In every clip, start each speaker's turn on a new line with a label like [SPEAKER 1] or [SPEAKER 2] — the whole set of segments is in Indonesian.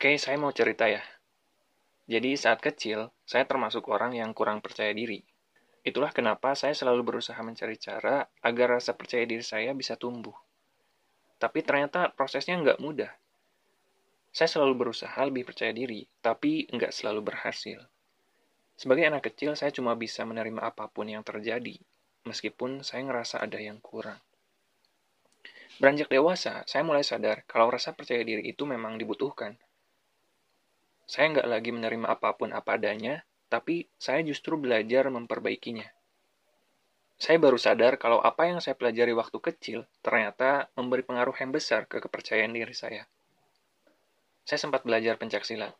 [SPEAKER 1] Oke, saya mau cerita ya. Jadi saat kecil, saya termasuk orang yang kurang percaya diri. Itulah kenapa saya selalu berusaha mencari cara agar rasa percaya diri saya bisa tumbuh. Tapi ternyata prosesnya nggak mudah. Saya selalu berusaha lebih percaya diri, tapi nggak selalu berhasil. Sebagai anak kecil, saya cuma bisa menerima apa pun yang terjadi, meskipun saya ngerasa ada yang kurang. Beranjak dewasa, saya mulai sadar kalau rasa percaya diri itu memang dibutuhkan. Saya nggak lagi menerima apa pun apa adanya, tapi saya justru belajar memperbaikinya. Saya baru sadar kalau apa yang saya pelajari waktu kecil ternyata memberi pengaruh yang besar ke kepercayaan diri saya. Saya sempat belajar pencaksilat.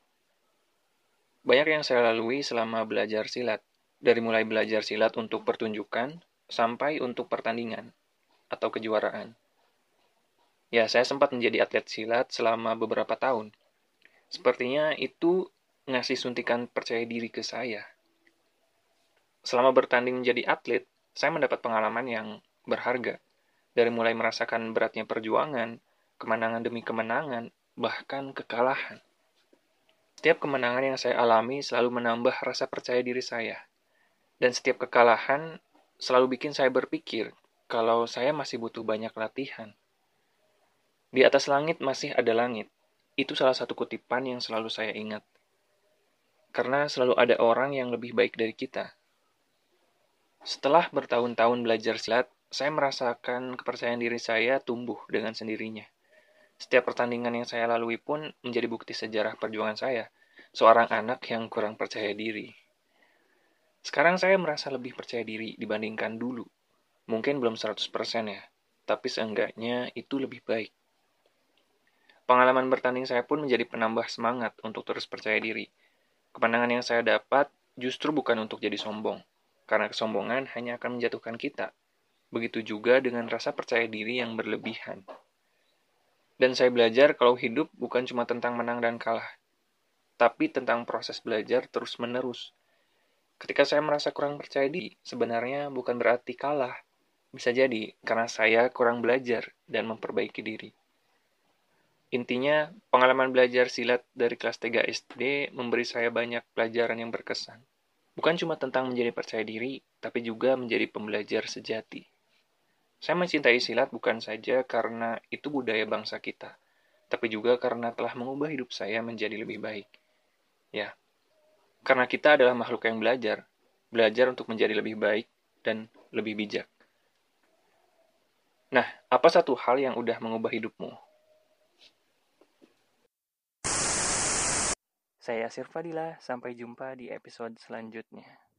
[SPEAKER 1] Banyak yang saya lalui selama belajar silat, dari mulai belajar silat untuk pertunjukan sampai untuk pertandingan atau kejuaraan. Ya, saya sempat menjadi atlet silat selama beberapa tahun. Sepertinya itu ngasih suntikan percaya diri ke saya. Selama bertanding menjadi atlet, saya mendapat pengalaman yang berharga. Dari mulai merasakan beratnya perjuangan, kemenangan demi kemenangan, bahkan kekalahan. Setiap kemenangan yang saya alami selalu menambah rasa percaya diri saya. Dan setiap kekalahan selalu bikin saya berpikir kalau saya masih butuh banyak latihan. Di atas langit masih ada langit. Itu salah satu kutipan yang selalu saya ingat karena selalu ada orang yang lebih baik dari kita. Setelah bertahun-tahun belajar silat, saya merasakan kepercayaan diri saya tumbuh dengan sendirinya. Setiap pertandingan yang saya lalui pun menjadi bukti sejarah perjuangan saya, seorang anak yang kurang percaya diri. Sekarang saya merasa lebih percaya diri dibandingkan dulu. Mungkin belum 100% ya, tapi seenggaknya itu lebih baik. Pengalaman bertanding saya pun menjadi penambah semangat untuk terus percaya diri Kemenangan yang saya dapat justru bukan untuk jadi sombong, karena kesombongan hanya akan menjatuhkan kita. Begitu juga dengan rasa percaya diri yang berlebihan. Dan saya belajar kalau hidup bukan cuma tentang menang dan kalah, tapi tentang proses belajar terus-menerus. Ketika saya merasa kurang percaya diri, sebenarnya bukan berarti kalah. Bisa jadi karena saya kurang belajar dan memperbaiki diri. Intinya, pengalaman belajar silat dari kelas 3 SD memberi saya banyak pelajaran yang berkesan. Bukan cuma tentang menjadi percaya diri, tapi juga menjadi pembelajar sejati. Saya mencintai silat bukan saja karena itu budaya bangsa kita, tapi juga karena telah mengubah hidup saya menjadi lebih baik. Ya, karena kita adalah makhluk yang belajar, belajar untuk menjadi lebih baik dan lebih bijak. Nah, apa satu hal yang udah mengubah hidupmu? Saya Sirfadila, sampai jumpa di episode selanjutnya.